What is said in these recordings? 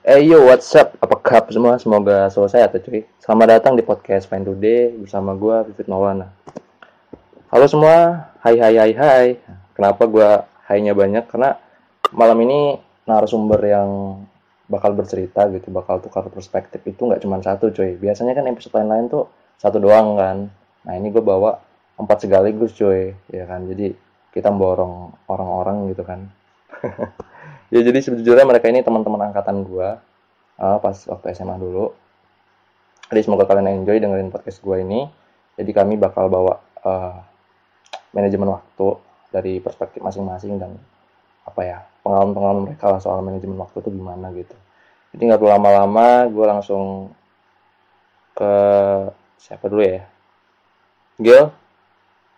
Eh yo, what's up? Apa kabar semua? Semoga selesai atau cuy. Selamat datang di podcast Fine Today bersama gua Vivit Maulana. Halo semua, hai hai hai hai. Kenapa gua hai-nya banyak? Karena malam ini narasumber yang bakal bercerita gitu, bakal tukar perspektif itu nggak cuma satu cuy. Biasanya kan episode lain-lain tuh satu doang kan. Nah ini gue bawa empat sekaligus cuy, ya kan. Jadi kita borong orang-orang gitu kan. ya jadi sejujurnya mereka ini teman-teman angkatan gua uh, pas waktu SMA dulu. Jadi semoga kalian enjoy dengerin podcast gua ini. Jadi kami bakal bawa uh, manajemen waktu dari perspektif masing-masing dan apa ya pengalaman-pengalaman mereka lah soal manajemen waktu itu gimana gitu. Jadi nggak perlu lama-lama, gue langsung ke siapa dulu ya? Gil,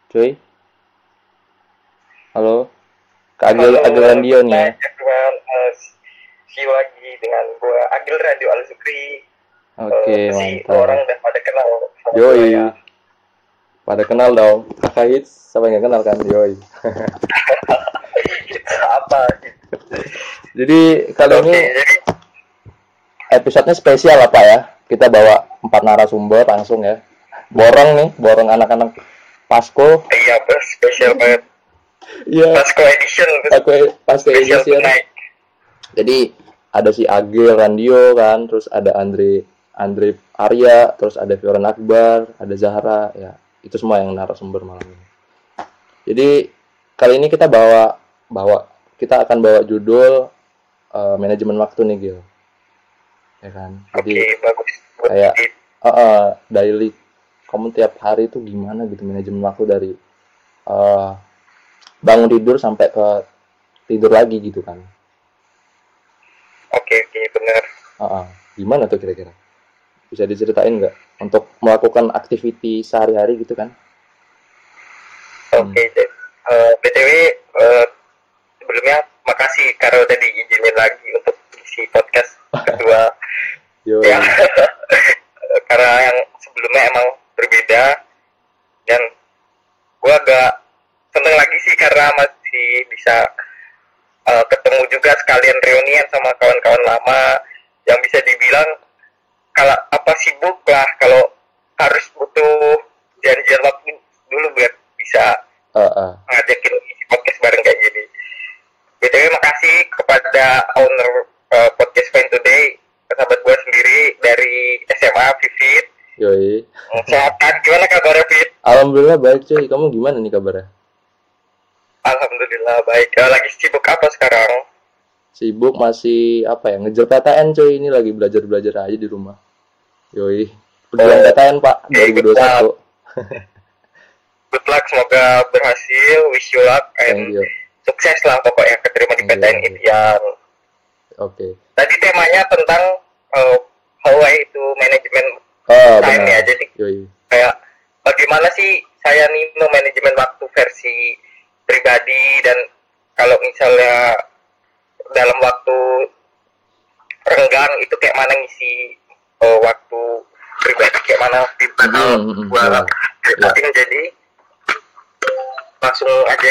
cuy, halo, Agil Halo, Agil Radio nih ya. Dengan uh, si lagi dengan gua Agil Radio Al Zukri. Oke, Eh, si mantap. orang udah pada kenal Yoi. ya. Pada kenal dong. Kakak Hits, siapa yang kenal kan? Yoi. Apa? Jadi kali Oke, ini jadi episodenya spesial apa ya? Kita bawa empat narasumber langsung ya. Borong nih, borong anak-anak Pasko. iya spesial banget. Iya, Pasco Edition, Pasko spesial Edition. tonight. Jadi ada si Agil Randio kan, terus ada Andre Andre Arya, terus ada Fioran Akbar, ada Zahra, ya itu semua yang narasumber malam ini. Jadi kali ini kita bawa bawa kita akan bawa judul eh, manajemen waktu nih Gil, ya kan. Oke, Jadi bagus. Buat kayak- eh, eh, daily kamu tiap hari itu gimana gitu manajemen waktu dari eh, bangun tidur sampai ke tidur lagi gitu kan. Oke, oke, benar. Ah, ah. gimana tuh kira-kira? Bisa diceritain nggak untuk melakukan aktiviti sehari-hari gitu kan? Hmm. Oke, jadi eh, BTW eh, sebelumnya makasih karena udah diizinin lagi untuk isi podcast kedua. Yo, ya karena yang sebelumnya emang berbeda dan gue agak seneng lagi sih karena masih bisa uh, ketemu juga sekalian reunian sama kawan-kawan lama yang bisa dibilang kalau apa sibuk lah kalau harus butuh janjian waktu dulu buat bisa ah, ah. ngajakin podcast bareng kayak gini. BTW makasih kepada owner uh, podcast Fine Today, sahabat gue sendiri dari SMA Vivit. Yoi. Sehat kan? Gimana kabarnya Fit? Alhamdulillah baik cuy. Kamu gimana nih kabarnya? Alhamdulillah baik. Eh, lagi sibuk apa sekarang? Sibuk masih apa ya? Ngejar PTN cuy. Ini lagi belajar-belajar aja di rumah. Yoi. Pejuang Oh. PTN Pak Oke, 2021. Good luck, semoga berhasil. Wish you luck Thank and you. sukses lah pokoknya keterima di Iya, PTN iya. impian. Oke. Tadi temanya tentang uh, how I itu manajemen Oh, time ya. benar. Jadi Yoi. kayak bagaimana sih saya nih manajemen waktu versi pribadi dan kalau misalnya dalam waktu renggang itu kayak mana ngisi eh, waktu pribadi kayak mana Hmm, hmm, hmm, gua ya. ceritain jadi langsung aja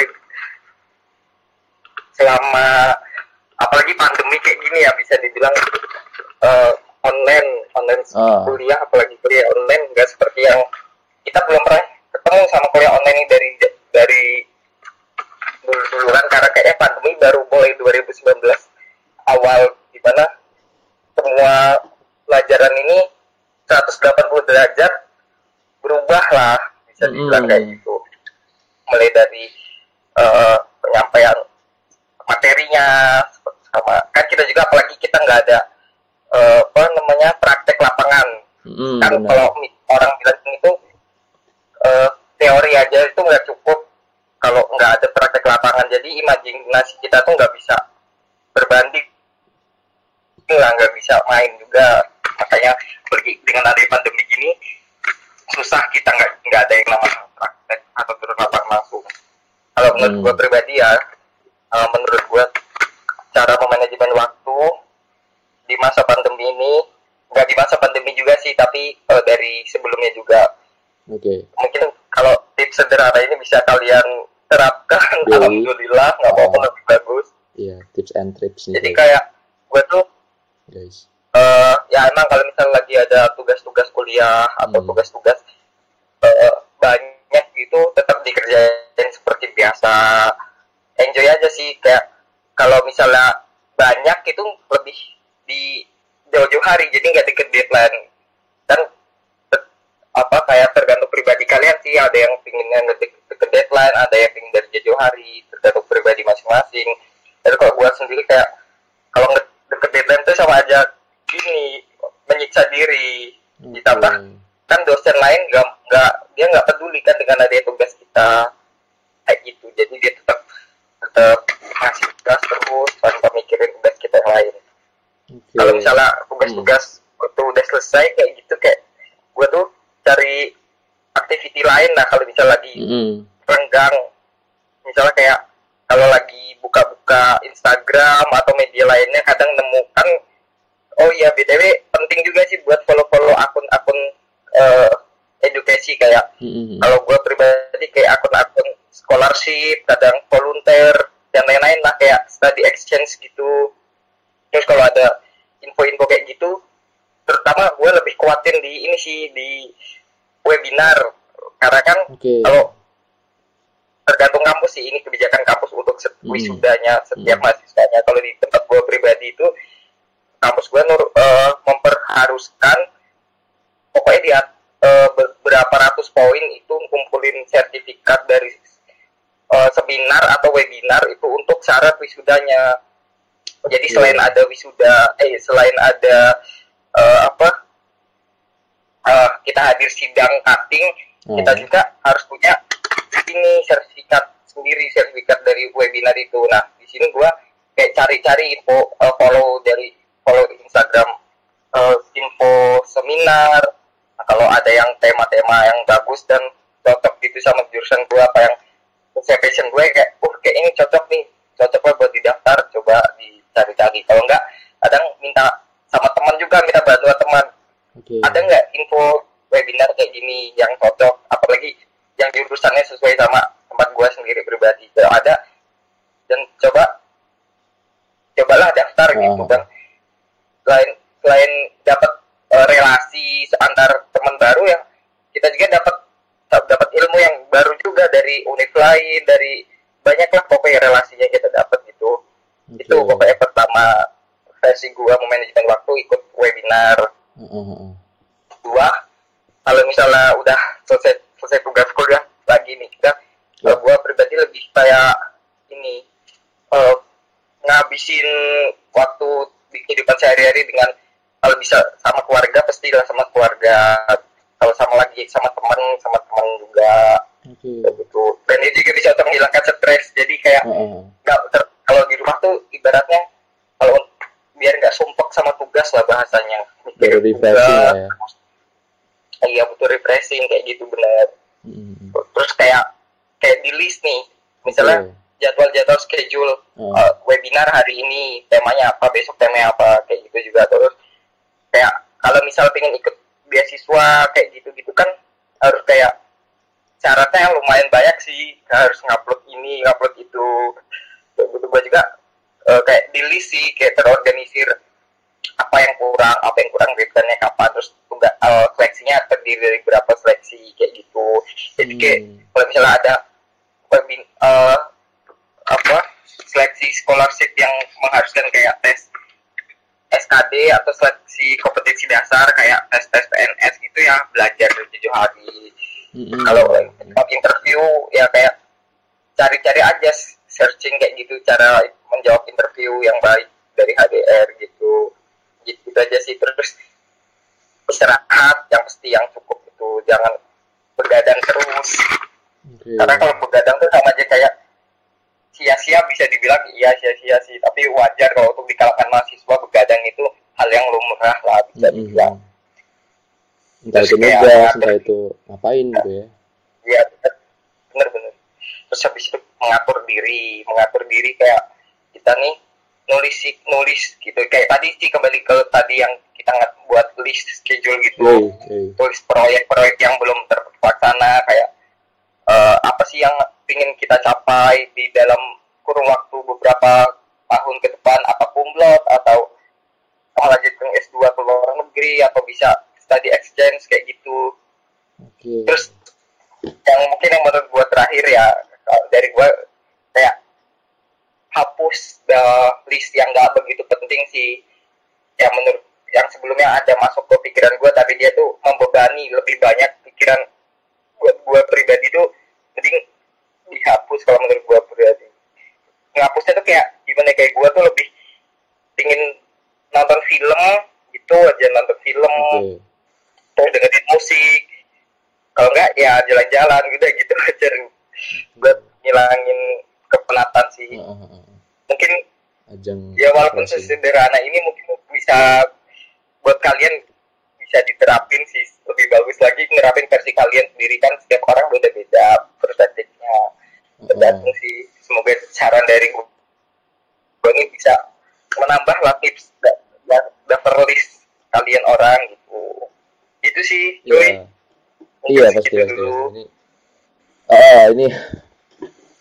selama apalagi pandemi kayak gini ya bisa dibilang eh, online online Ah. kuliah apalagi kuliah online nggak seperti yang kita belum pernah ketemu sama kuliah online ini dari dari dulu dulu kan karena kayaknya pandemi baru mulai 2019 awal di mana semua pelajaran ini 180 derajat berubah lah bisa dibilang kayak gitu. Mulai dari eh, penyampaian materinya sama kan kita juga apalagi kita nggak ada eh, apa namanya praktek lapangan. Mm, kan benar. kalau orang bilang itu eh, teori aja itu nggak cukup kalau nggak ada praktek lapangan jadi imajinasi kita tuh nggak bisa berbanding nggak nggak bisa main juga makanya pergi dengan ada pandemi gini susah kita nggak nggak ada yang namanya praktek atau turun lapangan langsung kalau menurut Hmm. gue pribadi ya eh, menurut gue cara memanajemen waktu di masa pandemi ini nggak di masa pandemi juga sih tapi eh, dari sebelumnya juga Oke. mungkin kalau tips sederhana ini bisa kalian terapkan Yoi. alhamdulillah nggak apa-apa Oh. lebih bagus Iya, tips and trips nih. jadi cuy. kayak gue tuh guys uh, ya emang kalau misalnya lagi ada tugas-tugas kuliah atau Hmm. tugas-tugas uh, banyak gitu tetap dikerjain seperti biasa enjoy aja sih kayak kalau misalnya banyak itu lebih di jauh-jauh hari jadi nggak deket deadline dan apa kayak tergantung pribadi kalian sih ada yang pinginnya ngetik deket deadline ada yang pingin dari jauh hari tergantung pribadi masing-masing. Jadi kalau buat sendiri kayak kalau nge- deket deadline tuh sama aja gini menyiksa diri. Ditambah kan dosen lain nggak nggak dia nggak peduli kan dengan ada tugas kita. Kayak gitu jadi dia tetap tetap ngasih tugas terus tanpa mikirin tugas kita yang lain. Oke. kalau misalnya tugas-tugas waktu udah selesai kayak gitu kayak gue tuh cari activity lain lah kalau misalnya lagi Mm-mm. renggang misalnya kayak kalau lagi buka-buka Instagram atau media lainnya kadang nemukan oh iya btw penting juga sih buat follow-follow akun-akun eh, edukasi kayak Mm-mm. kalau gue pribadi kayak akun-akun scholarship kadang volunteer dan lain-lain lah kayak study exchange gitu terus kalau ada info-info kayak gitu terutama gue lebih kuatin di ini sih di webinar karena kan Oke. kalau tergantung kampus sih ini kebijakan kampus untuk set- Hmm. wisudanya setiap Hmm. mahasiswanya kalau di tempat gue pribadi itu kampus gue nur eh, memperharuskan pokoknya dia eh, ber- berapa ratus poin itu kumpulin sertifikat dari eh, seminar atau webinar itu untuk syarat wisudanya jadi selain ada wisuda eh selain ada eh, apa eh, kita hadir sidang cutting Oh. kita juga harus punya ini sertifikat sendiri sertifikat dari webinar itu. Nah di sini gua kayak cari-cari info eh, follow dari follow Instagram eh, info seminar. Nah, kalau ada yang tema-tema yang bagus dan cocok gitu sama jurusan gua apa yang sesuai passion gue kayak uh kayak ini cocok nih cocok buat didaftar coba dicari-cari. Kalau enggak kadang minta sama teman juga minta bantuan teman Oke. ada nggak info webinar kayak gini yang cocok apalagi yang jurusannya sesuai sama tempat gua sendiri pribadi kalau ada dan coba cobalah daftar gitu Ah. kan selain selain dapat eh, relasi antar teman baru yang kita juga dapat dapat ilmu yang baru juga dari univ lain dari banyak lah pokoknya relasinya kita dapat gitu Oke. itu pokoknya pertama versi gua memanajemen waktu ikut webinar Heeh, dua kalau misalnya udah selesai selesai tugas kuliah lagi nih kita uh, gua pribadi lebih kayak ini eh, ngabisin waktu di kehidupan sehari-hari dengan kalau bisa sama keluarga pastilah sama keluarga. Kalau sama lagi sama teman sama teman juga. Oke. kayak gitu. Dan itu juga bisa untuk menghilangkan stres. Jadi kayak nggak ter- kalau di rumah tuh ibaratnya biar nggak sumpek sama tugas lah bahasanya Mikirin refreshing tugas, ya. iya butuh refreshing kayak gitu bener Mm-mm. terus kayak kayak di list nih misalnya Oke. jadwal-jadwal schedule Oh. uh, webinar hari ini temanya apa besok temanya apa kayak gitu juga terus kayak kalau misal pengen ikut beasiswa kayak gitu-gitu kan harus kayak syaratnya yang lumayan banyak sih harus ngupload ini ngupload itu gitu gua juga uh, kayak di list sih kayak terorganisir apa yang kurang apa yang kurang deadline-nya kapan terus tugas uh, seleksinya terdiri dari berapa seleksi kayak gitu jadi kayak Hmm. kalau misalnya ada webin eh, apa seleksi scholarship yang mengharuskan kayak tes SKD atau seleksi kompetensi dasar kayak tes tes PNS gitu ya belajar dari tujuh hari Mm-mm. kalau tempat interview ya kayak cari-cari aja searching kayak gitu cara menjawab interview yang baik dari HDR gitu gitu, gitu aja sih. Terus istirahat yang pasti yang cukup itu. Jangan begadang terus. Oke. karena kalau begadang tuh sama aja kayak sia-sia bisa dibilang iya sia-sia sih. Tapi wajar kalau untuk di kalangan mahasiswa begadang itu hal yang lumrah lah bisa dibilang. Entah itu Terus nugas, entah itu ngapain gitu ya. Iya, bener-bener. Terus habis itu mengatur diri, mengatur diri kayak kita nih nulis nulis gitu. Kayak tadi sih kembali ke tadi yang kita nggak buat list schedule gitu. Hey. Tulis proyek-proyek yang belum terlaksana kayak eh, apa sih yang ingin kita capai di dalam kurun waktu beberapa tahun ke depan apa kumlot atau lanjut negeri atau bisa study exchange kayak gitu Oke. terus yang mungkin yang menurut gue terakhir ya kalau dari gue kayak hapus the list yang gak begitu penting sih. Yang menurut yang sebelumnya ada masuk ke pikiran gue tapi dia tuh membebani lebih banyak pikiran buat gue pribadi tuh mending dihapus kalau menurut gue pribadi. Ngapusnya tuh kayak gimana kayak gue tuh lebih ingin nonton film gitu aja nonton film. Oke. terus dengerin musik. Kalau enggak ya jalan-jalan gitu gitu aja buat ngilangin kepenatan sih Heeh, heeh. mungkin Ajang. ya walaupun refreshing. sesederhana ini mungkin bisa buat kalian bisa diterapin sih lebih bagus lagi nerapin versi kalian sendiri kan setiap orang beda-beda perspektifnya tergantung sih semoga saran dari gue ini bisa menambah lah tips da- da- daftar list kalian orang gitu itu sih cuy Iya pasti pasti. Ini. Ah ini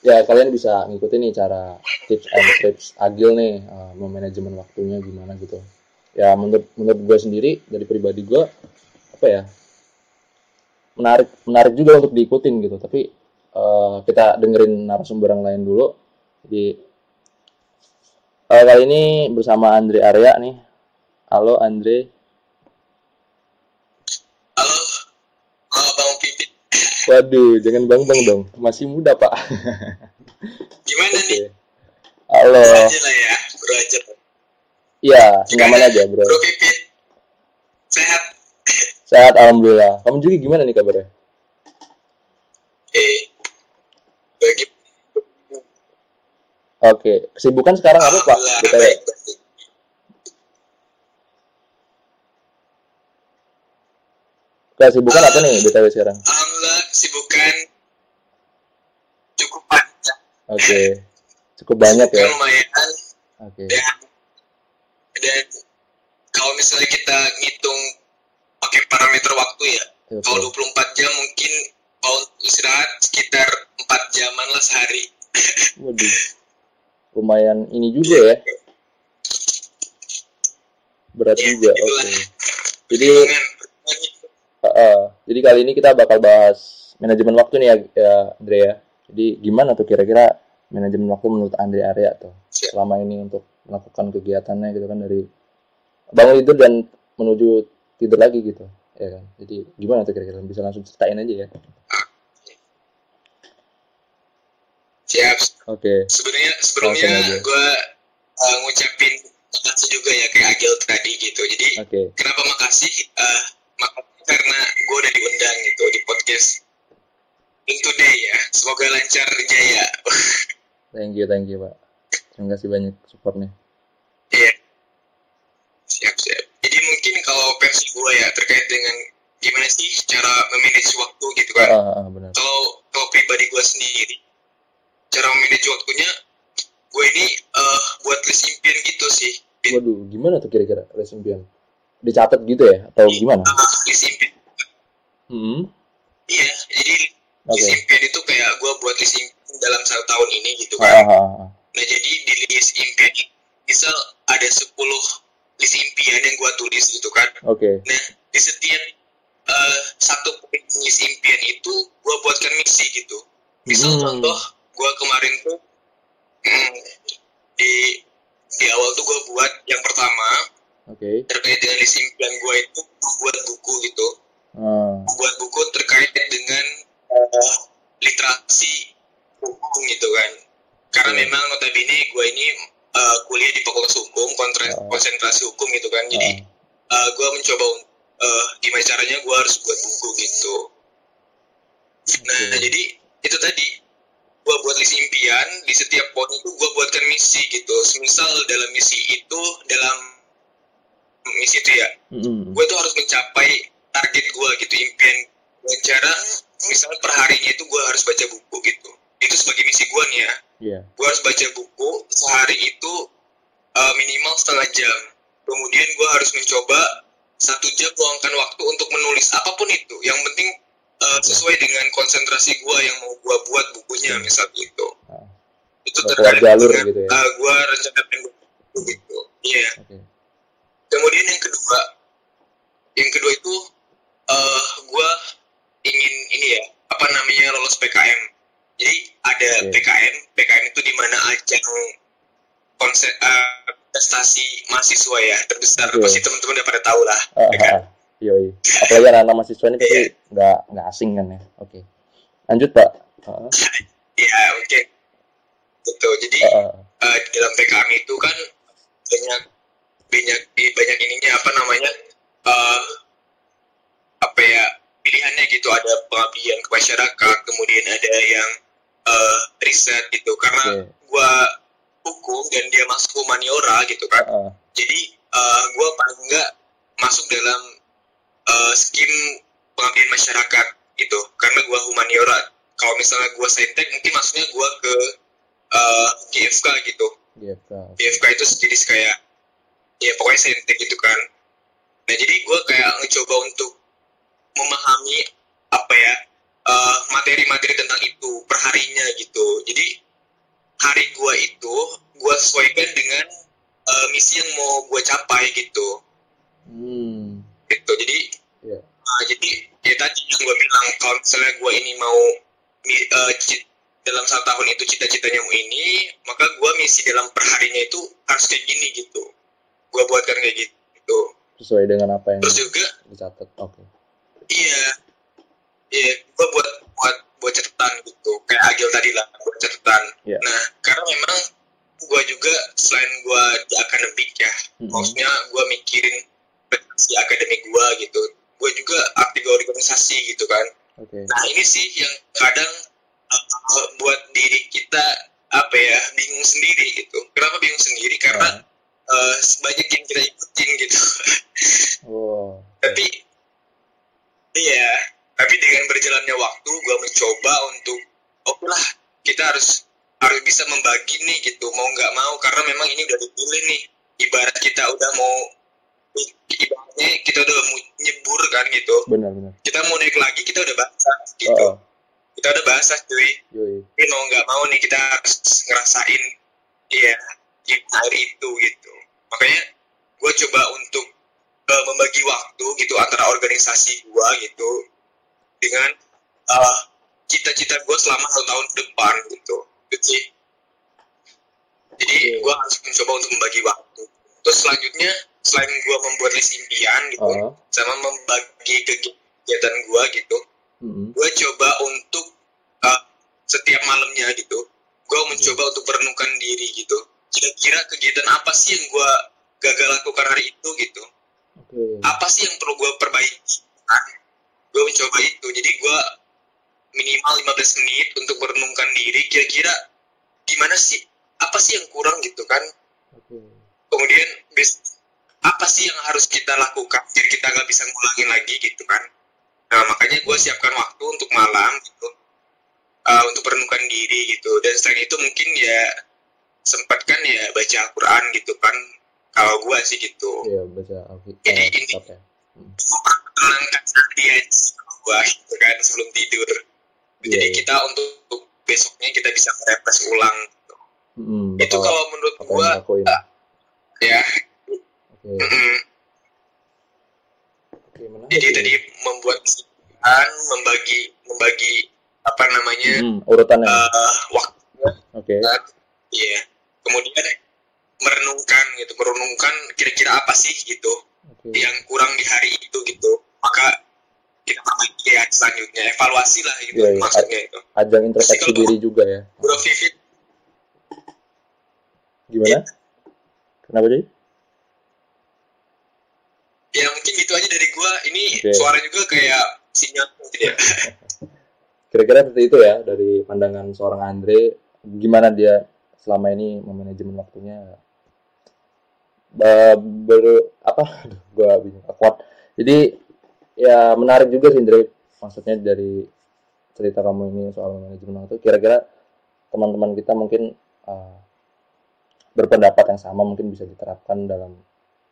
ya kalian bisa ngikutin nih cara tips and tips Agil nih uh, memanajemen waktunya gimana gitu. Ya menurut menurut gue sendiri dari pribadi gue apa ya menarik menarik juga untuk diikutin gitu. Tapi eh, kita dengerin narasumber yang lain dulu. Jadi eh, kali ini bersama Andre Arya nih. Halo Andre. Waduh, jangan bang-bang dong. Masih muda, Pak. Gimana nih? Oke. Halo. Bro aja lah ya, bro aja. Iya, nyaman aja, Bro. Bro Pipit, sehat? Sehat alhamdulillah. Kamu juga gimana nih kabarnya? Eh, bagi Oke, kesibukan sekarang apa, Pak? Baik, baik. Kesibukan apa nih BTW sekarang? Alhamdulillah kesibukan cukup panjang Oke. Cukup banyak ya. Lumayan Oke. dan dan kalau misalnya kita ngitung pakai parameter waktu ya Oke. kalau 24 jam mungkin kalau istirahat sekitar 4 jaman lah sehari Waduh. Lumayan ini juga ya. Berat Ya, juga. Oke. itulah. Jadi itu. Heeh. jadi kali ini kita bakal bahas manajemen waktu nih ya, ya Andre ya. Jadi gimana tuh kira-kira manajemen waktu menurut Andre Arya tuh Siap. selama ini untuk melakukan kegiatannya gitu kan dari bangun tidur dan menuju tidur lagi gitu ya kan. Jadi gimana tuh kira-kira bisa langsung ceritain aja ya. siap Oke. sebenarnya sebelumnya gue ngucapin makasih juga ya kayak Agil tadi gitu jadi Oke. kenapa makasih Eh, makasih karena gue udah diundang gitu di podcast Think Today ya semoga lancar jaya Thank you, thank you, Pak. Terima kasih banyak supportnya. Iya siap siap jadi mungkin kalau versi gue ya terkait dengan gimana sih cara memanage waktu gitu kan ah, ah, benar. kalau kalau pribadi gue sendiri cara memanage waktunya gue ini eh, buat list impian gitu sih. Waduh, gimana tuh kira-kira les impian? Dicatat gitu ya atau gimana? Ah, list impian Hmm. iya jadi List impian itu kayak gue buat list impian dalam satu tahun ini gitu Ah, kan ah, ah, ah. nah jadi di list impian misal ada 10 list impian yang gue tulis gitu kan Oke. nah di setiap eh, satu poin list impian itu gue buatkan misi gitu misal Hmm. contoh gue kemarin tuh hmm, di di awal tuh gue buat yang pertama Oke. terkait dengan list impian gue itu gua buat buku gitu Ah, buat buku terkait dengan eh, literasi hukum gitu kan karena Hmm. memang notabene gue ini eh, kuliah di fakultas hukum kontra- Oh. konsentrasi hukum gitu kan jadi ah. gue mencoba eh, gimana caranya gue harus buat buku gitu nah Oke. jadi itu tadi gue buat list impian di setiap poin itu gue buatkan misi gitu misal dalam misi itu dalam misi itu ya Mm-mm. gue tuh harus mencapai target gue gitu impian dengan cara misalnya per harinya itu gue harus baca buku gitu. Itu sebagai misi gue nih ya. Iya. gue harus baca buku sehari itu uh, minimal setengah jam. Kemudian gue harus mencoba satu jam luangkan waktu untuk menulis apa pun itu. Yang penting uh, sesuai dengan konsentrasi gue yang mau gue buat bukunya misal gitu. Ah, itu terkait jalur dengan gitu ya. uh, gue rencanakan buku gitu. Iya. Oke. kemudian yang kedua yang kedua itu eh gue ingin ini ya apa namanya lolos PKM jadi ada Oke. PKM PKM itu di mana ajang konser prestasi mahasiswa ya terbesar Oke. pasti teman-teman udah pada tahu lah kan? ah, ah. Yoi. Apalagi anak-anak mahasiswa ini pasti nggak nggak asing kan ya. Oke. Lanjut pak. Ah, ya oke gitu jadi ah, ah. eh, di dalam PKM itu kan banyak banyak di banyak ininya apa namanya eh apa ya pilihannya gitu ada pengabdian ke masyarakat kemudian ada yang eh, riset gitu karena Oke. gua hukum dan dia masuk humaniora gitu kan ah. jadi eh, gua paling enggak masuk dalam eh, skim pengabdian masyarakat gitu karena gua humaniora kalau misalnya gua saintek mungkin maksudnya gua ke eh, GFK gitu GFK. GFK itu jadi kayak ya pokoknya saintek gitu kan nah jadi gua kayak ngecoba untuk memahami apa ya eh, materi-materi tentang itu perharinya gitu jadi hari gua itu gua sesuaikan dengan eh, misi yang mau gua capai gitu Hmm. gitu jadi Ya. Nah, jadi ya tadi yang gue bilang kalau misalnya gue ini mau eh, ci- dalam satu tahun itu cita-citanya mau ini, maka gue misi dalam perharinya itu harus kayak gini gitu. Gue buatkan kayak gitu. Sesuai dengan apa yang Terus juga dicatat. Oke. Iya, iya gue buat buat buat catatan gitu. Kayak Agil tadi lah buat catatan. Iya. Nah karena memang gue juga selain gue di akademik ya, Mhm. maksudnya gue mikirin prestasi akademik gue gitu. Gue juga aktif di organisasi gitu kan. Oke. Nah ini sih yang kadang uh, buat diri kita apa ya bingung sendiri gitu. Kenapa bingung sendiri? Karena uh, banyak yang kita ikutin gitu. Oh. tapi iya, tapi dengan berjalannya waktu, gue mencoba untuk oke lah kita harus harus bisa membagi nih gitu. Mau nggak mau karena memang ini udah dipilih nih. Ibarat kita udah mau ibaratnya kita udah mau nyebur kan gitu. Benar benar. Kita mau naik lagi kita udah basah gitu Oh, kita udah bahas cuy ini mau nggak mau nih kita harus ngerasain iya di hari itu gitu makanya gue coba untuk eh, membagi waktu gitu antara organisasi gue gitu dengan eh, cita-cita gue selama satu tahun depan gitu gitu sih jadi Oke. gue harus mencoba untuk membagi waktu terus selanjutnya selain gue membuat list impian gitu Oh. sama membagi kegiatan gue gitu Mm-mm. gue coba untuk uh, setiap malamnya gitu gue mencoba untuk merenungkan diri gitu kira-kira kegiatan apa sih yang gue gagal lakukan hari itu gitu Oke. apa sih yang perlu gue perbaiki? Nah, gue mencoba itu. Jadi gue minimal 15 menit untuk merenungkan diri. Kira-kira gimana sih? Apa sih yang kurang gitu kan? Oke. kemudian apa sih yang harus kita lakukan biar kita nggak bisa ngulangin lagi gitu kan? Nah makanya gue siapkan waktu untuk malam gitu. Uh, untuk merenungkan diri gitu. Dan selain itu mungkin ya sempatkan ya baca Al-Quran gitu kan kalau gue sih gitu Iya baca Alkitab Jadi ini- ya. Hmm. menenangkan dia gue gitu kan sebelum tidur Iya, jadi iya. kita untuk, untuk besoknya kita bisa merefresh ulang gitu. Mm-mm, itu kalau menurut gue dilakuin. ya mm-mm. Oke, menarik. jadi ya. tadi membuat kesimpulan, membagi membagi apa namanya Mm, urutannya. eh, waktu Oke. ya kemudian merenungkan gitu merenungkan kira-kira apa sih gitu Oke. yang kurang di hari itu gitu maka kita perbaiki ya selanjutnya evaluasi lah gitu Iya, iya. maksudnya itu Ajang introspeksi diri juga ya. Bro Vivit Gimana? Kenapa jadi? ya mungkin gitu aja dari gua ini Oke. suara juga kayak sinyal gitu ya Kira-kira seperti itu ya dari pandangan seorang Andre. Gimana dia selama ini memanajemen waktunya? Ber apa? Gua bingung. Kuat. Jadi ya menarik juga sih Andre. Maksudnya dari cerita kamu ini soal manajemen waktu. Kira-kira teman-teman kita mungkin uh, berpendapat yang sama mungkin bisa diterapkan dalam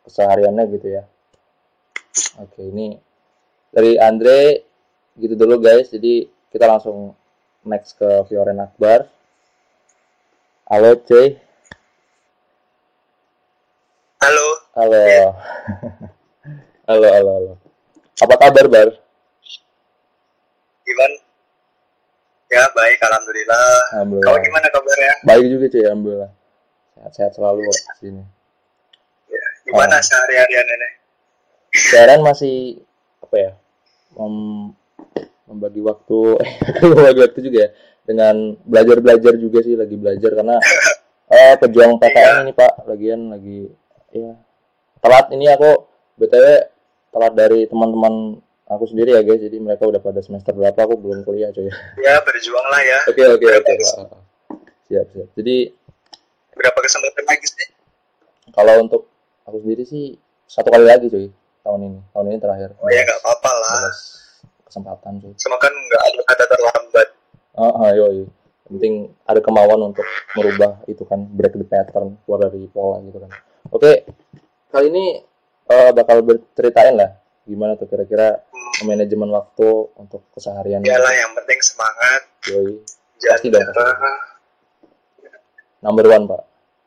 kesehariannya gitu ya. Oke, ini dari Andre gitu dulu guys. Jadi kita langsung next ke Fioren Akbar. Halo cuy. Halo Halo. halo, halo. Apa kabar, Bar? Gimana? Ya baik, alhamdulillah. Alhamdulillah. Kau gimana kabarnya? Baik juga, cuy, alhamdulillah. Sehat-sehat selalu kok di sini. Ya, gimana Ah. sehari-harian ini? Sekarang masih apa ya? Mem- membagi waktu membagi waktu juga ya dengan belajar-belajar juga sih lagi belajar karena eh pejuang PTN ini Pak, lagian lagi ya telat ini aku BTW telat dari teman-teman aku sendiri ya guys. Jadi mereka udah pada semester berapa aku belum kuliah coy. Ya berjuang lah ya. Oke oke oke. Ah, ah. Siap siap. Jadi Berapa kesempatan lagi sih? kalau untuk aku sendiri sih satu kali lagi cuy tahun ini. Tahun ini terakhir. Oh ya nggak apa-apa lah. Kesempatan cuy. Sama kan nggak ada kata terlambat. Ah, ah, yoi. Yang penting ada kemauan untuk merubah itu kan break the pattern keluar dari pola gitu kan. Oke, kali ini eh, bakal berceritain lah gimana tuh kira-kira Hmm, manajemen waktu untuk keseharian. Iyalah yang penting semangat. Yoi. Jangan Pasti dong, pasti. Number one pak,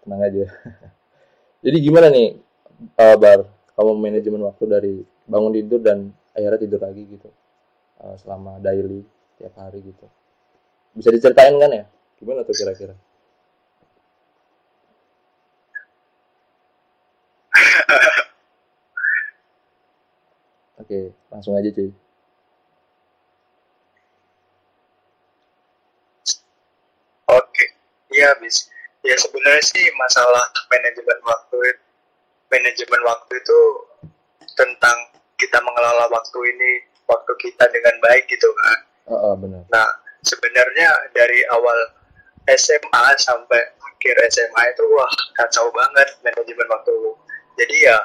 tenang aja. Jadi gimana nih, eh, Bar, kamu manajemen waktu dari bangun tidur dan akhirnya tidur lagi gitu, eh, selama daily tiap hari gitu. Bisa diceritain kan ya? Gimana tuh kira-kira? Oke, langsung aja cuy. Oke, iya bis. Ya sebenarnya sih masalah manajemen waktu manajemen waktu itu tentang kita mengelola waktu ini waktu kita dengan baik gitu kan. Oh, oh, benar. Nah sebenarnya dari awal SMA sampai akhir SMA itu wah kacau banget manajemen waktu. Jadi ya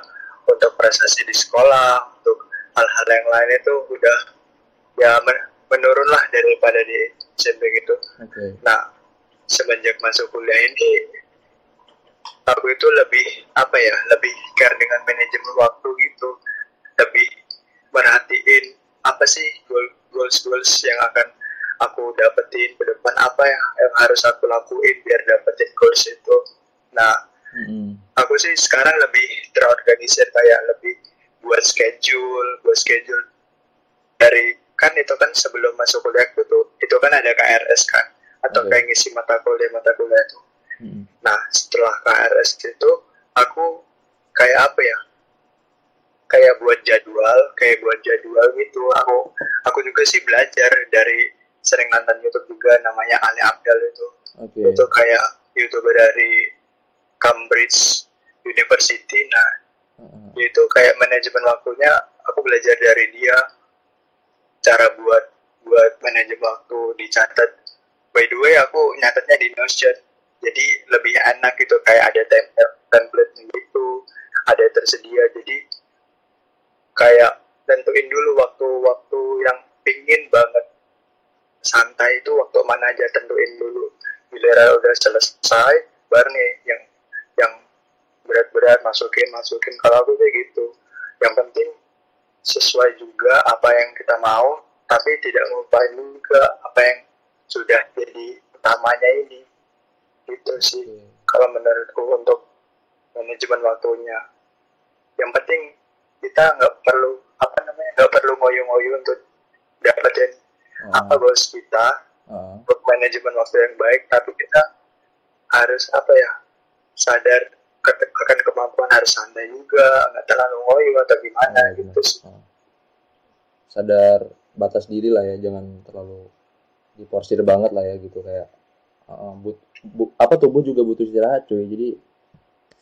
untuk prestasi di sekolah untuk hal-hal yang lain itu udah ya men- menurun lah daripada di SMP gitu. Oke. Nah, semenjak masuk kuliah ini aku itu lebih apa ya, lebih care dengan manajemen waktu gitu. Lebih merhatiin apa sih goal goals goals yang akan aku dapetin ke depan apa ya yang harus aku lakuin biar dapetin goals itu. Nah, Mm-mm. aku sih sekarang lebih terorganisir kayak lebih buat schedule, buat schedule dari kan itu kan sebelum masuk kuliah itu tuh itu kan ada KRS kan atau Oke. kayak ngisi mata kuliah mata kuliah itu. Mm-mm. Nah setelah KRS itu aku kayak apa ya? Kayak buat jadwal, kayak buat jadwal gitu. Aku aku juga sih belajar dari sering nonton YouTube juga namanya Ali Abdal itu Oke. itu kayak youtuber dari Cambridge University nah Uh-uh. dia itu kayak manajemen waktunya aku belajar dari dia. Cara buat buat manajemen waktu dicatat. By the way aku nyatetnya di Notion. Jadi lebih enak gitu kayak ada template template gitu ada tersedia. Jadi kayak tentuin dulu waktu-waktu yang pingin banget. Santai itu waktu mana aja tentuin dulu. Giliran udah selesai baru nih yang yang berat-berat masukin masukin kalau aku kayak gitu yang penting sesuai juga apa yang kita mau tapi tidak melupain juga apa yang sudah jadi utamanya ini gitu sih Oke. kalau menurutku untuk manajemen waktunya yang penting kita nggak perlu apa namanya nggak perlu ngoyo-ngoyo untuk dapetin Uh-uh. apa goals kita Uh-uh. untuk manajemen waktu yang baik tapi kita harus apa ya sadar ke- akan kemampuan harus santai juga nggak terlalu ngoyo atau gimana Oh, gitu sih Oh. Sadar batas diri lah ya, jangan terlalu diporsir banget lah ya gitu kayak uh, but, bu- apa tubuh juga butuh istirahat cuy. Jadi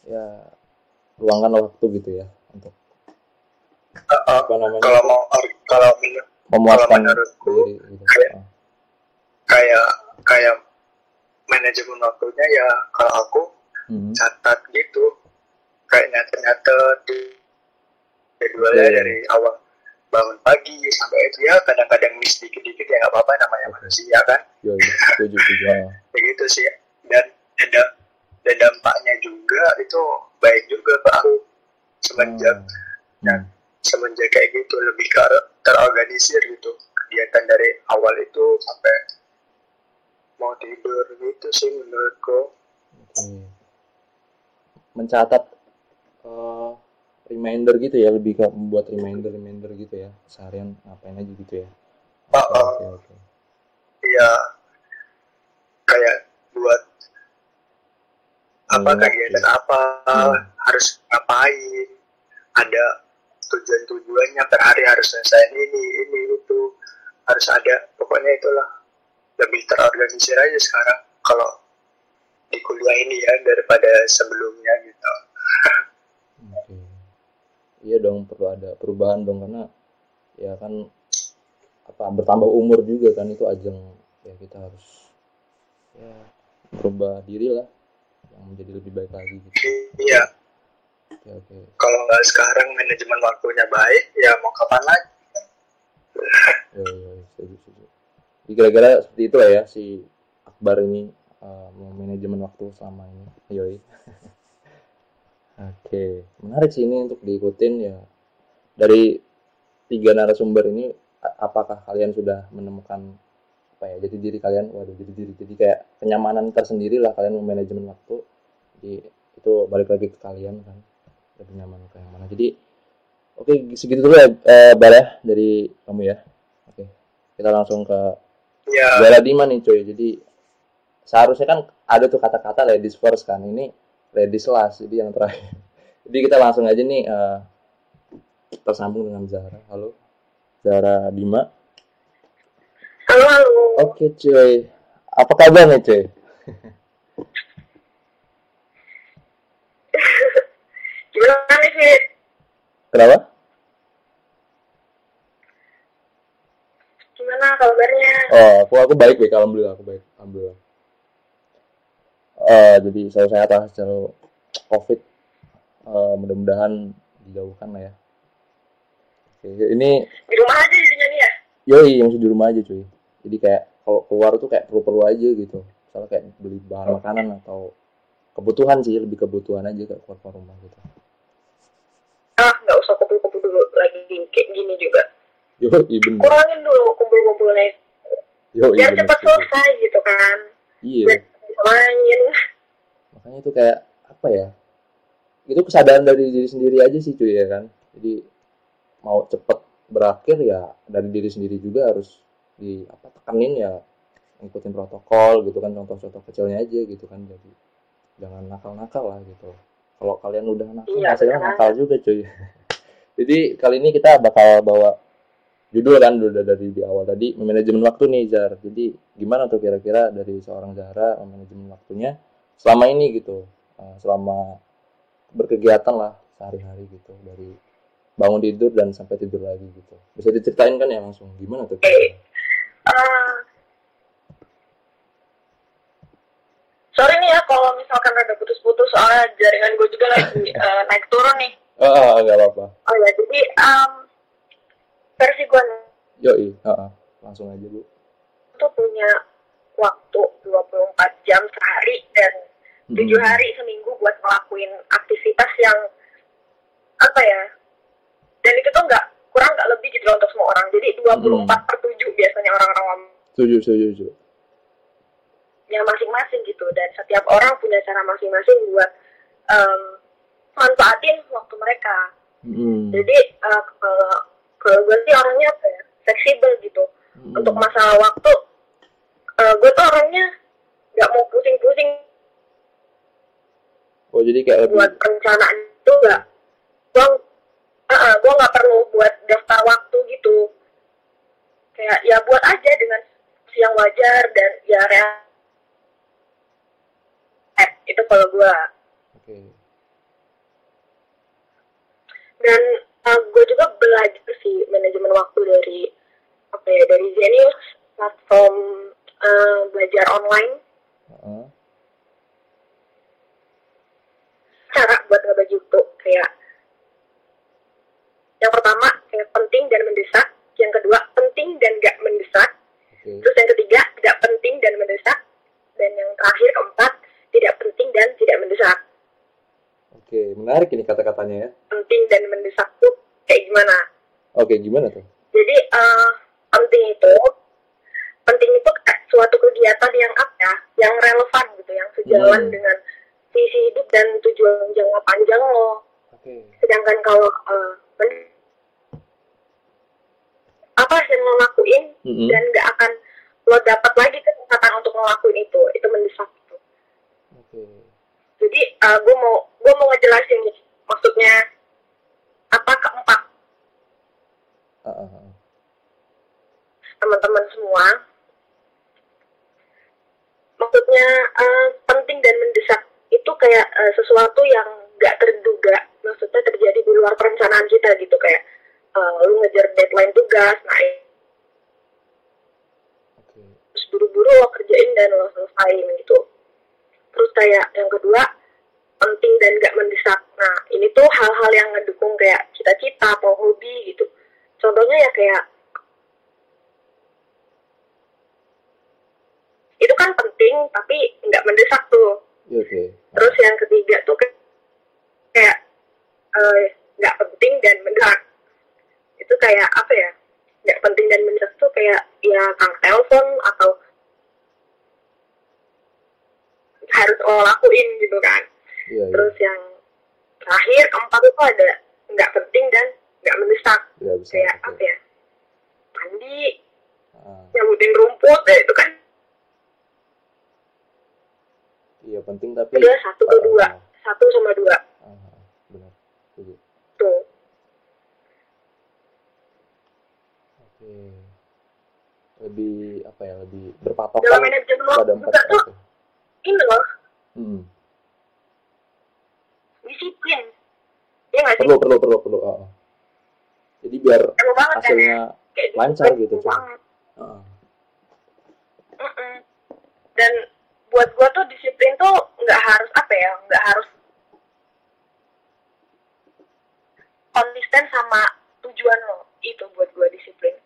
ya luangkan waktu gitu ya untuk Uh, uh, apa namanya kalau mau kalau memuaskan menurutku, diri gitu. kayak- Uh, kayak kayak manajemen waktunya ya kalau aku mhm. catat gitu kayak nyatet-nyatet jadwalnya Oke. dari awal bangun pagi sampai itu ya kadang-kadang miss dikit-dikit ya nggak apa-apa namanya Oke. manusia kan yo, setuju, setuju. Begitu sih dan dan, da- dan dampaknya juga itu baik juga ke aku semenjak hmm. semenjak kayak gitu lebih ke terorganisir gitu kegiatan dari awal itu sampai mau tidur gitu sih menurutku. Mencatat eh, reminder gitu ya lebih ke membuat reminder reminder gitu ya seharian ngapain aja gitu ya Oh, oke oh. oke oke Iya. Kayak buat apa Mengingat, kegiatan ya. apa Hmm. harus ngapain ada tujuan-tujuannya per hari harus selesai ini ini itu harus ada pokoknya itulah lebih terorganisir aja sekarang kalau di kuliah ini ya daripada sebelumnya gitu Oke. Iya dong perlu ada perubahan dong karena ya kan apa bertambah umur juga kan itu ajang ya kita harus ya berubah diri lah yang menjadi lebih baik lagi gitu. iya Oke oke. kalau nggak sekarang manajemen waktunya baik ya mau kapan lagi Ya, ya, ya, setuju, setuju. Jadi kira-kira seperti itu lah ya si Akbar ini uh, manajemen waktu selama ini. Yoi. Oke, menarik sih ini untuk diikutin ya. Dari tiga narasumber ini, apakah kalian sudah menemukan apa ya? Jadi diri kalian, waduh, jadi diri, jadi kayak kenyamanan tersendiri lah kalian memanajemen waktu. Jadi itu balik lagi ke kalian kan, lebih nyaman ke yang mana. Jadi Oke, segitu dulu ya, eh, ya, dari kamu ya. Oke, kita langsung ke ya Baradima nih cuy. Jadi seharusnya kan ada tuh kata-kata ladies first kan. Ini ladies last, jadi yang terakhir. Jadi kita langsung aja nih eh, tersambung dengan Zahra. Halo, Zahra Dima. Halo. Oke cuy, apa kabar nih cuy? Gimana Fit? Kenapa? Gimana kabarnya? Oh, aku aku baik baik, alhamdulillah aku baik, alhamdulillah. Eh, jadi saya sehat lah secara COVID. Eh, mudah-mudahan dijauhkan lah ya. Oke, ini Di rumah aja jadinya nih ya? yoi yang di rumah aja cuy. Jadi kayak kalau keluar tuh kayak perlu-perlu aja gitu. Misalnya kayak beli bahan makanan atau kebutuhan sih, lebih kebutuhan aja kayak keluar keluar rumah gitu. Ah, nggak usah kumpul-kumpul dulu lagi kayak gini juga. Yoi bener. Kurangin dulu kumpul-kumpulnya. Yoi Biar cepat selesai gitu kan. Iya. Biar main. makanya itu kayak apa ya itu kesadaran dari diri sendiri aja sih cuy ya kan. Jadi mau cepet berakhir ya dari diri sendiri juga harus di apa tekanin ya ngikutin protokol gitu kan contoh-contoh kecilnya aja gitu kan jadi jangan nakal-nakal lah gitu. Kalau kalian udah nakal Iya, hasilnya nakal juga cuy. Jadi kali ini kita bakal bawa judul kan udah dari di awal tadi manajemen waktu nih Zar jadi gimana tuh kira-kira dari seorang Zahra manajemen waktunya selama ini gitu eh, selama berkegiatan lah sehari-hari gitu dari bangun tidur dan sampai tidur lagi gitu bisa diceritain kan ya langsung gimana tuh kira-kira? Ah. sorry nih ya kalau misalkan ada putus-putus soalnya jaringan gue juga lagi eh, naik turun nih. ah ah, nggak apa-apa Oh ya, jadi um, versi gue yoi ah. langsung aja bu. Tuh punya waktu 24 jam sehari dan tujuh Mm-mm. hari seminggu buat ngelakuin aktivitas yang apa ya dan itu tuh nggak kurang nggak lebih gitu untuk semua orang. Jadi 24 per 7 biasanya orang-orang ngomong. Setuju setuju setuju. Ya masing-masing gitu. Dan setiap orang punya cara masing-masing buat em, manfaatin waktu mereka. Mm-mm. jadi eh, kalau kalau gue sih orangnya apa ya? Fleksibel gitu. Mm-mm. untuk masalah waktu eh, gue tuh orangnya nggak mau pusing-pusing. Oh jadi kayak lebih buat perencanaan itu nggak. Gue uh, gue nggak perlu buat daftar waktu gitu. Kayak ya buat aja dengan siang wajar dan ya real. Eh, itu kalau gue oke. Dan uh, gue juga belajar sih manajemen waktu dari apa ya dari Zenius platform uh, belajar online. Ah, cara buat ngebagi waktu kayak yang pertama kayak penting dan mendesak yang kedua penting dan gak mendesak oke. terus yang ketiga tidak penting dan mendesak dan yang terakhir keempat tidak penting dan tidak mendesak. Oke menarik ini kata-katanya ya. Penting dan mendesak gimana oke gimana tuh jadi eh, penting itu penting itu suatu kegiatan yang apa ya yang relevan gitu yang sejalan Hmm. dengan visi hidup dan tujuan jangka panjang lo oke sedangkan kalau eh, men- apa yang lo lakuin Mm-mm. dan nggak akan lo dapat lagi kesempatan untuk ngelakuin itu itu mendesak gitu. oke jadi gue mau gue mau ngejelasin nih maksudnya apa keempat Teman-teman semua. Maksudnya eh, penting dan mendesak itu kayak eh, sesuatu yang nggak terduga. Maksudnya terjadi di luar perencanaan kita gitu kayak eh, lu ngejar deadline tugas nah oke. terus buru-buru lo kerjain dan lo selesaiin gitu. Terus kayak yang kedua penting dan gak mendesak. Nah ini tuh hal-hal yang ngedukung kayak cita-cita atau hobi gitu contohnya ya kayak itu kan penting tapi nggak mendesak tuh. Iya, oke. Terus yang ketiga tuh kayak- eh, nggak penting dan mendesak. Itu kayak apa ya? Nggak penting dan mendesak tuh kayak ya kang telepon atau harus lo lakuin gitu kan. Iya iya. Terus yang terakhir keempat itu ada nggak penting dan nggak mendesak. Bisa kayak oke apa ya? Mandi Ah, nyabutin rumput ya itu kan. Iya penting tapi udah satu ke dua. satu sama dua. Ah, benar. Tuh. Oke. Lebih apa ya lebih berpatokan dalam manajemen pada empat tuh ini loh. Hmm. disiplin. Ya nggak sih? Perlu perlu perlu perlu. Ah, ah. Jadi biar emang banget kan ya? Hasilnya kayak lancar gitu, ah, Mm-mm. dan buat gua tuh disiplin tuh nggak harus apa ya nggak harus konsisten sama tujuan lo. Itu buat gua disiplin.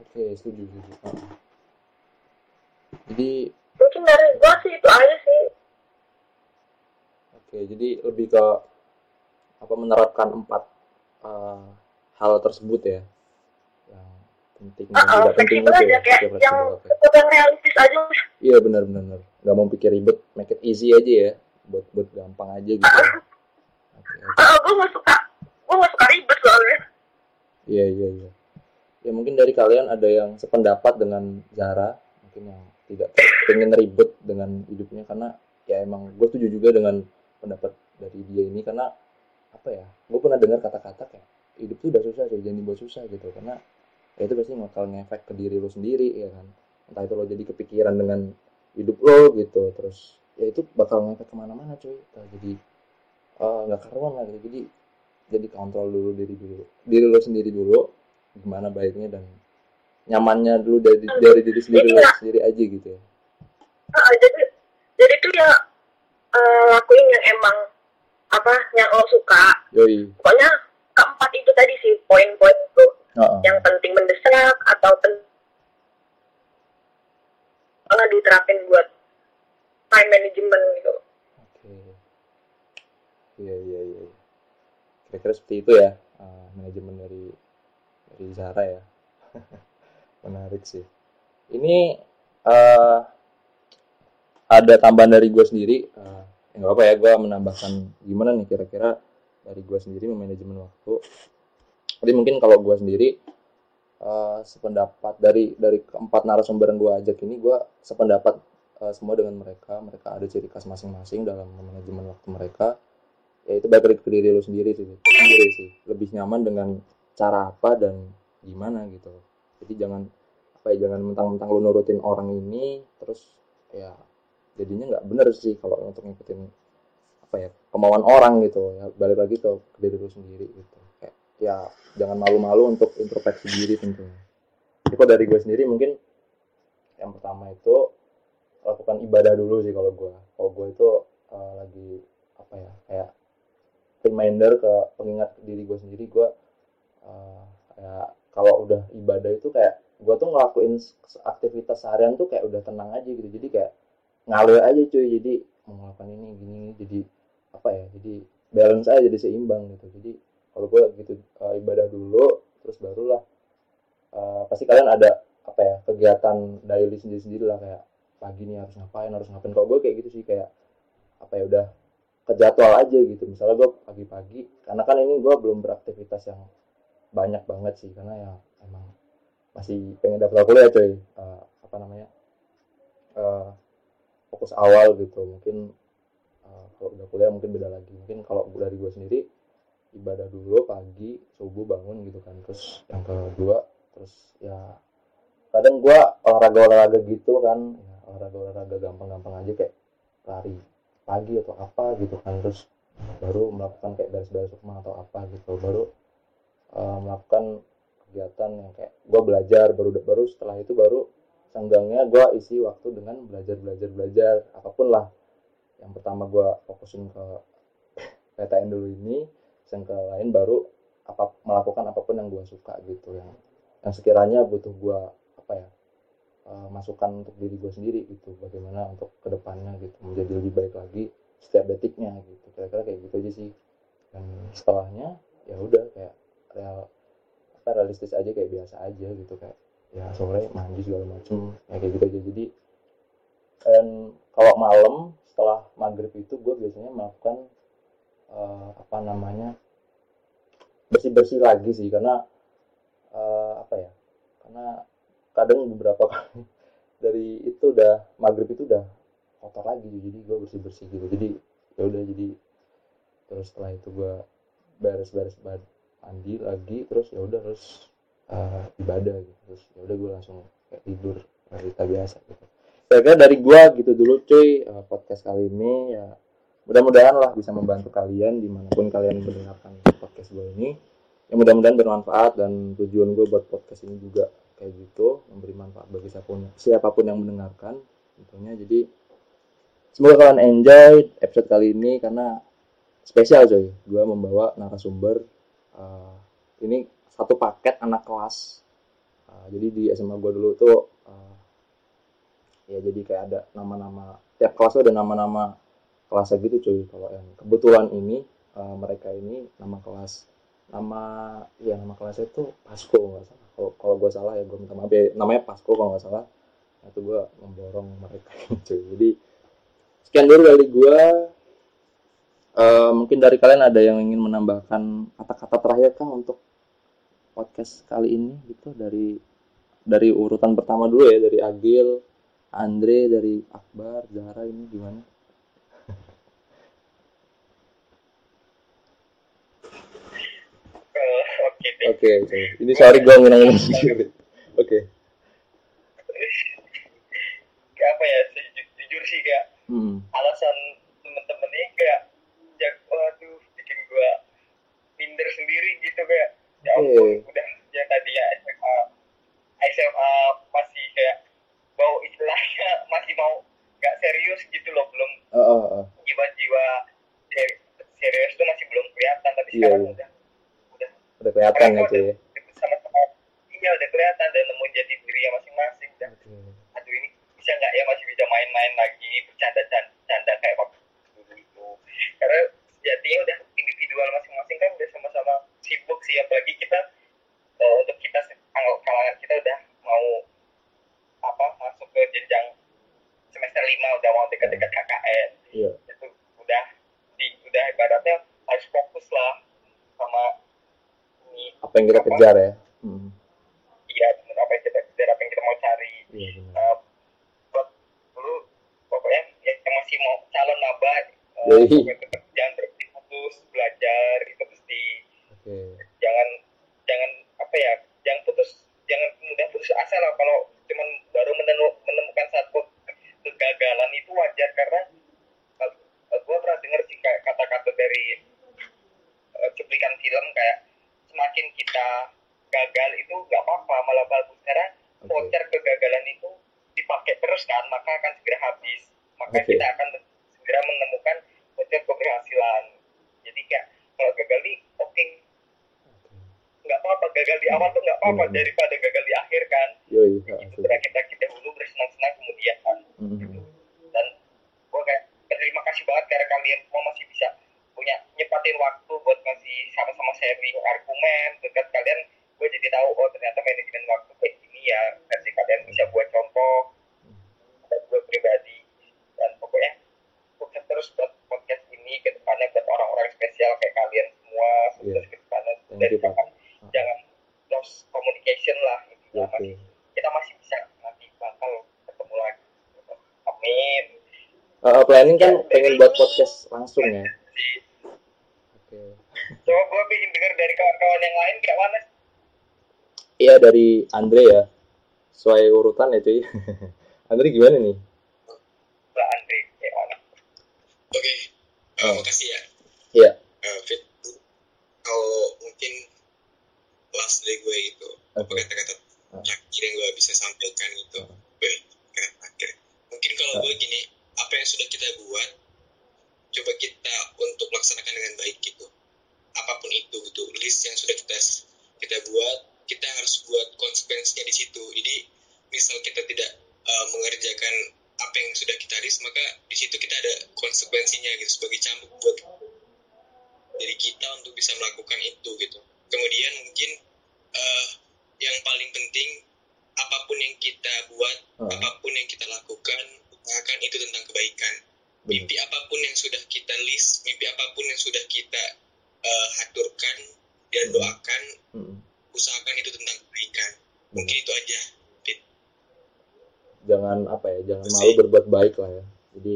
Oke setuju setuju. Ah, ah. jadi mungkin dari gua sih itu aja sih. Oke, jadi lebih ke apa menerapkan empat eh, hal tersebut ya, yang penting Uh-uh, tidak penting itu aja ya. kayak Oke, yang yang realistis aja Iya benar-benar, nggak mau pikir ribet, make it easy aja ya, buat buat gampang aja gitu. ya. Uh, gue gak suka gue gak suka ribet soalnya Iya iya iya. Ya mungkin dari kalian ada yang sependapat dengan Zara, mungkin yang tidak pengen ribet dengan hidupnya karena ya emang gue setuju juga dengan pendapat dari dia ini karena apa ya, gue pernah dengar kata-kata kayak hidup tuh udah susah sih, jangan dibuat susah gitu karena ya itu pasti bakal ngefek ke diri lo sendiri ya kan. Entah itu lo jadi kepikiran dengan hidup lo gitu, terus ya itu bakal ngefek ke mana-mana cuy. Nah, jadi eh, nggak karuan lah gitu. Jadi jadi kontrol dulu diri dulu diri lo sendiri dulu gimana baiknya dan nyamannya dulu dari dari diri sendiri lo Iya. sendiri aja gitu ya Uh, jadi jadi tuh ya uh, lakuin yang emang apa yang lo suka yoi pokoknya keempat itu tadi sih poin-poin itu. Heeh. yang penting mendesak atau pen- nggak diterapin buat time management gitu. Oke. Iya iya iya. Kira-kira seperti itu ya eh, manajemen dari dari Zara ya. Menarik sih. Ini eh ada tambahan dari gue sendiri ya nggak apa ya gue menambahkan gimana nih kira-kira dari gue sendiri memanajemen waktu. Jadi mungkin kalau gue sendiri eh, sependapat dari dari keempat narasumber yang gue ajak ini gue sependapat eh, semua dengan mereka. Mereka ada ciri khas masing-masing dalam manajemen waktu mereka. Ya itu baik ke diri lo sendiri sih sendiri sih. Lebih nyaman dengan cara apa dan gimana gitu. Jadi jangan apa ya jangan mentang-mentang lo nurutin orang ini terus ya jadinya nggak bener sih kalau untuk ngikutin apa ya kemauan orang gitu ya balik lagi ke, ke diri lo sendiri gitu. Kayak ya jangan malu-malu untuk introspeksi diri tentunya. Jadi kalau dari gue sendiri mungkin yang pertama itu lakukan ibadah dulu sih kalau gue kalau gue itu eh, lagi apa ya kayak reminder ke pengingat diri gue sendiri gue eh, kayak kalau udah ibadah itu kayak gue tuh ngelakuin aktivitas seharian tuh kayak udah tenang aja gitu. Jadi kayak ngalir aja cuy jadi mau ngelakuin ini gini jadi apa ya jadi balance aja jadi seimbang gitu. Jadi kalau gue gitu eh, ibadah dulu terus barulah eh, pasti kalian ada apa ya kegiatan daily sendiri sendiri lah kayak pagi nih harus ngapain harus ngapain. Kalau gue kayak gitu sih kayak apa ya udah ke jadwal aja gitu. Misalnya gue pagi-pagi karena kan ini gue belum beraktivitas yang banyak banget sih karena ya emang masih pengen daftar kuliah coy. Uh, apa namanya uh, fokus awal gitu. Mungkin uh, kalau udah kuliah mungkin beda lagi. Mungkin kalau dari gue sendiri ibadah dulu pagi subuh bangun gitu kan. Terus yang kedua terus ya kadang gue olahraga olahraga gitu kan. Ya, olahraga olahraga gampang-gampang aja kayak lari pagi atau apa gitu kan. Terus baru melakukan kayak beres-beres rumah atau apa gitu. Baru uh, melakukan kegiatan yang kayak gue belajar. Baru baru setelah itu baru senggangnya gue isi waktu dengan belajar belajar belajar. Apa pun lah yang pertama gue fokusin ke PTN dulu ini yang ke lain baru apa melakukan apa pun yang gue suka gitu yang yang sekiranya butuh gue apa ya uh, masukan untuk diri gue sendiri gitu bagaimana untuk ke depannya gitu menjadi lebih baik lagi setiap detiknya gitu. Kira-kira kayak gitu aja sih. Dan setelahnya ya udah kayak real apa realistis aja kayak biasa aja gitu kayak ya sore mandi segala macem ya kayak gitu aja. Jadi dan kalau malam setelah maghrib itu gue biasanya melakukan uh, apa namanya bersih bersih lagi sih. Karena uh, apa ya karena kadang beberapa kali dari itu udah maghrib itu udah kotor lagi. Jadi gue bersih bersih gitu. Jadi ya udah jadi terus setelah itu gue beres beres mandi lagi. Terus ya udah terus uh, ibadah gitu. Terus ya udah gue langsung kayak tidur cerita biasa gitu kira-kira dari gue gitu dulu cuy. Uh, podcast kali ini ya mudah-mudahan lah bisa membantu kalian di mana pun kalian mendengarkan podcast gue ini. Yang mudah-mudahan bermanfaat dan tujuan gue buat podcast ini juga kayak gitu memberi manfaat bagi siapa pun siapa pun yang mendengarkan tentunya. Jadi semoga kalian enjoy episode kali ini karena spesial coy gue membawa narasumber uh, ini satu paket anak kelas. Uh, jadi di SMA gue dulu tuh uh, ya jadi kayak ada nama-nama tiap kelas ada nama-nama kelasnya gitu cuy. Kalau yang kebetulan ini uh, mereka ini nama kelas nama ya nama kelasnya itu Pasko nggak salah. Kalau kalau gue salah ya gue minta maaf. Ya, namanya Pasko kalau nggak salah. Nah, itu gue memborong mereka cuy. Jadi sekian dulu dari gue uh, mungkin dari kalian ada yang ingin menambahkan kata-kata terakhir kang untuk podcast kali ini gitu? Dari dari urutan pertama dulu ya dari Agil Andre dari Akbar Zahra ini gimana oke oke. Ini sorry gue ngilangin sendiri. Oke. Kayak apa ya jujur sih kayak Hmm. alasan temen-temen ini kayak ya waduh bikin gua minder sendiri gitu kayak ya ampun Oke. udah ya tadi ya SMA SMA masih kayak bau istilahnya masih mau nggak serius gitu loh belum Oh, oh, oh. jiwa-jiwa seri- serius tuh masih belum kelihatan tapi Iya, sekarang iya. udah udah Udah kelihatan ya sama teman iya udah kelihatan dan nemu jadi dirinya masing-masing dan aduh ini bisa nggak ya masih bisa main-main lagi bercanda-canda kayak waktu dulu itu karena sejatinya udah individual masing-masing kan udah sama-sama sibuk sih apalagi kita eh, untuk kita se- kal- kalangan kita udah mau apa masuk ke jenjang semester lima udah mau dekat-dekat KKN Iya. itu udah di udah ibaratnya harus fokus lah sama ini Apa yang kita kejar ya? Hmm. iya bener apa yang kita kejar apa yang kita mau cari Iya benar. uh, buat dulu pokoknya yang yang masih mau calon maba uh, Yoi. pokoknya tetap jangan berhenti fokus belajar itu mesti Oke. jangan jangan apa ya jangan putus jangan mudah putus asa lah kalau cuman baru menenu- menemukan satu kegagalan itu wajar karena uh, gue pernah dengar sih kayak kata-kata dari uh, cuplikan film kayak semakin kita gagal itu nggak apa-apa malah bagus karena Oke. voucher kegagalan itu dipakai terus kan maka akan segera habis maka Oke. kita akan segera menemukan voucher keberhasilan jadi kayak kalau gagal nih oke nggak apa-apa gagal di awal tuh nggak apa-apa Hmm. daripada gagal di akhir kan Yoi. itu asli. berakit-akit dahulu bersenang-senang kemudian kan Hmm. dan gue kayak berterima kasih banget karena kalian semua masih bisa punya nyepatin waktu buat ngasih sama-sama sharing argumen dekat kalian gue jadi tahu oh ternyata manajemen waktu kayak gini ya versi kalian bisa buat contoh buat gue pribadi dan pokoknya sukses terus buat podcast ini lagi ke depannya buat orang-orang spesial kayak kalian semua sukses ke Thank dan you, Pak. jangan lost communication lah Oke. masih kita masih bisa nanti bakal ketemu lagi amin Eh, planning kan Ya, pengen dari buat podcast langsung ya. Oke. coba gue pengen dengar dari kawan-kawan yang lain kayak mana Iya dari Andre ya. Sesuai urutan ya cuy. Andre gimana nih? Mbak Andre kayak mana Oke, eh, Oh. makasih ya. Iya. Eh, Fit, kalau mungkin last dari gue gitu, apa Oke. kata-kata Ah. terakhir yang gue bisa sampaikan gitu, Ah. gue kata terakhir. Mungkin kalau Ah. gue gini, apa yang sudah kita buat, coba kita untuk laksanakan dengan baik gitu. Apa pun itu gitu, list yang sudah kita kita buat, kita harus buat konsekuensinya di situ. Jadi misal kita tidak eh, mengerjakan apa yang sudah kita list, maka di situ kita ada konsekuensinya gitu sebagai cambuk buat diri kita untuk bisa melakukan itu gitu. Kemudian mungkin eh, yang paling penting apa pun yang kita buat, Ah. apa pun yang kita lakukan, usahakan itu tentang kebaikan. Benar. Mimpi apa pun yang sudah kita list, mimpi apa pun yang sudah kita eh, haturkan dan Hmm. doakan, Mm-mm. usahakan itu tentang kebaikan. Mungkin itu aja. Fit. Jangan ya? Terus malu berbuat baik lah ya. Jadi.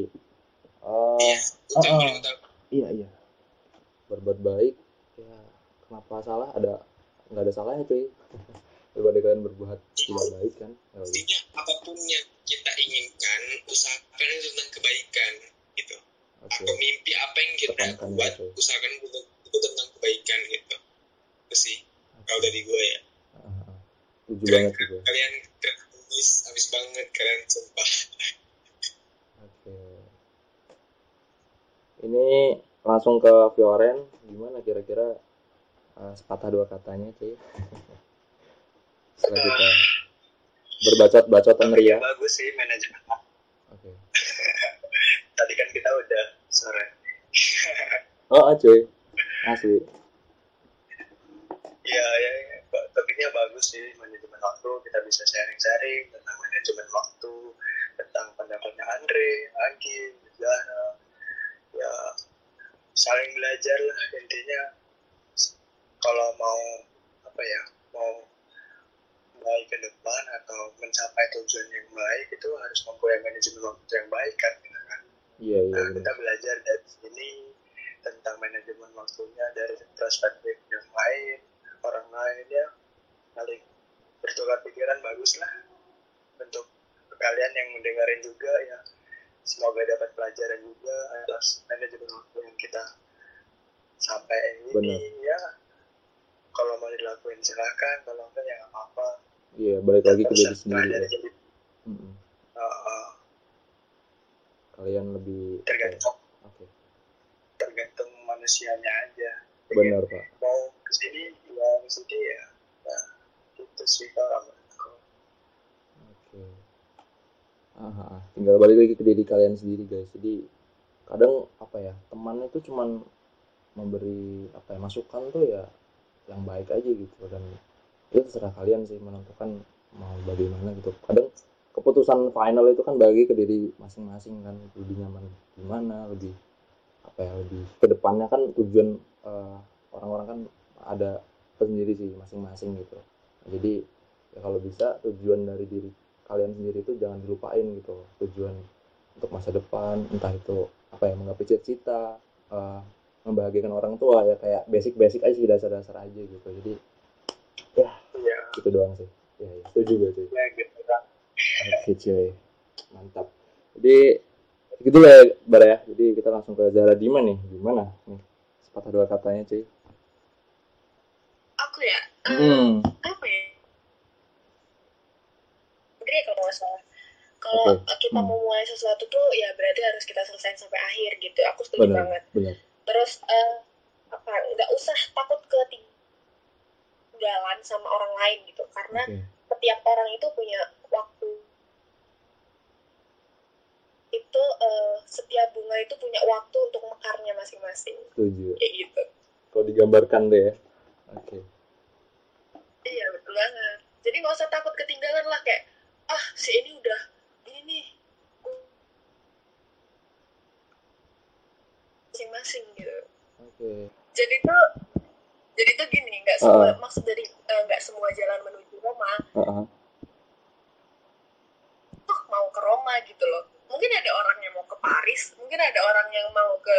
eh, Iya, ah. utama. iya iya. Berbuat baik. Ya kenapa salah? Ada nggak ada salahnya cuy. Daripada kalian berbuat tidak baik kan? Ya. Intinya apa pun yang kita inginkan, usahakan itu tentang kebaikan gitu. Oke. Atau mimpi apa yang kita Tekankan buat, itu. usahakan itu, itu tentang kebaikan gitu. Itu sih kalau dari gue ya. Banget gue. Kalian keren habis, habis banget kalian sumpah. Oke. Ini langsung ke Fioren. Gimana kira-kira eh, sepatah dua katanya cuy? Setelah kita berbacot-bacotan Tapi ria. bagus sih manajemen Oke. tadi kan kita udah sore Oh, cuy. Asli. ya ya, ya. Topiknya bagus sih manajemen waktu kita bisa sharing-sharing tentang manajemen waktu tentang pendapatnya Andre, Agi, Zahra ya saling belajar lah intinya. Kalau mau apa ya mau baik ke depan atau mencapai tujuan yang baik itu harus mempunyai manajemen waktu yang baik kan gitu kan? Iya, iya Nah, kita benar. belajar dari sini tentang manajemen waktunya dari perspektif yang lain, orang lain ya, saling bertukar pikiran bagus lah untuk kalian yang mendengarin juga ya. Semoga dapat pelajaran juga atas manajemen waktu yang kita sampai ini Benar. ya. Kalau mau dilakuin silahkan, kalau enggak ya nggak apa-apa. Iya, balik lagi ke diri sendiri. ya. jadi Mm-mm. uh, uh, Kalian lebih tergantung Oke. tergantung manusianya aja. Benar, Pak. mau ke sini ya ke sini ya nah itu sih kalau Oke. Ah, ah, ah. tinggal balik lagi ke diri kalian sendiri guys. Jadi kadang apa ya teman itu cuman memberi apa ya masukan tuh ya yang baik aja gitu dan itu terserah kalian sih menentukan mau bagaimana gitu. Kadang keputusan final itu kan bagi ke diri masing-masing kan lebih nyaman gimana lebih apa ya lebih ke depannya kan tujuan eh, orang-orang kan ada sendiri sih masing-masing gitu. Jadi ya kalau bisa tujuan dari diri kalian sendiri itu jangan dilupain gitu. Tujuan untuk masa depan entah itu apa ya menggapai cita-cita eh, membahagiakan orang tua ya kayak basic-basic aja sih dasar-dasar aja gitu. Jadi ya ya itu doang sih. Ya, ya setuju gue cuy ya gitu kan cuy. Mantap. Jadi gitu lah ya ya. Jadi kita langsung ke Zara Dima nih. Gimana? Nih sepatah dua katanya cuy aku ya eh, hmm. apa ya? Gede kalau nggak salah kalau Oke. kita Hmm. mau mulai sesuatu tuh ya berarti harus kita selesai sampai akhir gitu. Aku setuju benar banget. benar. Terus eh, apa nggak usah takut ketinggalan sama orang lain gitu. Karena oke. setiap orang itu punya waktu. Itu eh, setiap bunga itu punya waktu untuk mekarnya masing-masing. Setuju. Kayak gitu. Kalau digambarkan deh ya. Oke iya betul banget jadi nggak usah takut ketinggalan lah kayak ah si ini udah ini nih masing-masing Oke. jadi tuh jadi tuh gini nggak semua Heeh. maksud dari eh, nggak semua jalan menuju Roma Heeh. tuh mau ke Roma gitu loh mungkin ada orang yang mau ke Paris mungkin ada orang yang mau ke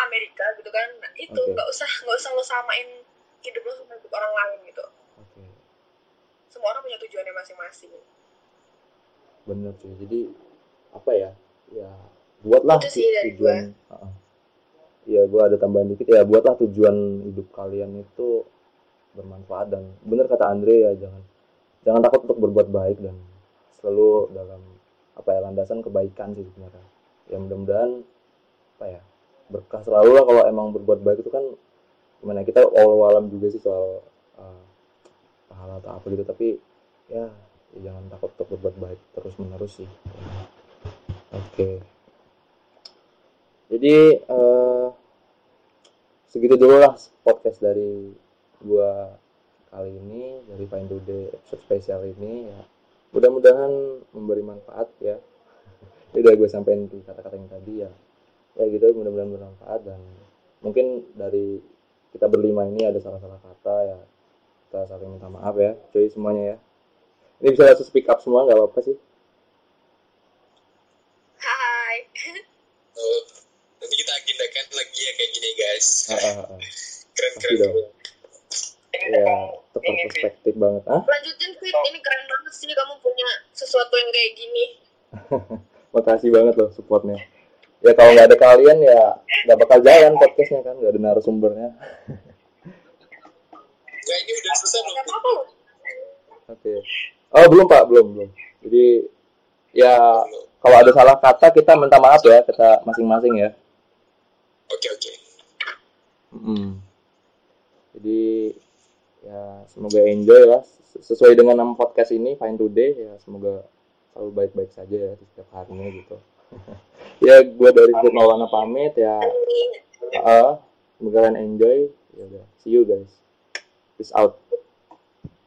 Amerika gitu kan nah, itu nggak usah nggak usah lo samain hidup lo sama hidup orang lain gitu. Semua orang punya tujuannya masing-masing Bener cuy. Jadi apa ya? Ya buatlah Itu sih dari tujuan. Iya, gua ada tambahan dikit ya. Buatlah tujuan hidup kalian itu bermanfaat dan bener kata Andre ya jangan jangan takut untuk berbuat baik dan selalu dalam apa ya landasan kebaikan sih sebenarnya. Ya mudah-mudahan apa ya berkah selalu lah kalau emang berbuat baik itu kan gimana kita all alam juga sih soal uh, pahala atau apa gitu tapi ya, ya jangan takut untuk berbuat baik terus menerus sih. Oke. Jadi eh, segitu dulu lah podcast dari gua kali ini dari Find Today episode spesial ini ya. Mudah-mudahan memberi manfaat ya. Ini udah gue sampein di kata-kata yang tadi ya. Ya gitu mudah-mudahan bermanfaat dan mungkin dari kita berlima ini ada salah-salah kata ya kita saling minta maaf ya cuy semuanya ya. Ini bisa langsung speak up semua nggak apa-apa sih. Hai. Oh, nanti kita agendakan lagi ya kayak gini guys. Ah, ah, ah. Keren keren. dong. ya tukar perspektif banget. Ah lanjutin Fit. Ini keren banget sih kamu punya sesuatu yang kayak gini. Makasih banget loh supportnya. Ya kalau nggak ada kalian ya nggak bakal jalan podcastnya kan nggak ada narasumbernya Ini udah selesai belum? oke oh belum pak belum belum jadi ya kalau ada salah kata kita minta maaf ya kita masing-masing ya Oke oke. Mm. Jadi ya semoga enjoy lah Ses- sesuai dengan nama podcast ini Fine Today ya semoga selalu baik-baik saja ya di setiap harinya gitu. ya gue dari Fit Maulana pamit ya. Uh, semoga kalian enjoy. Ya udah, see you guys. is out.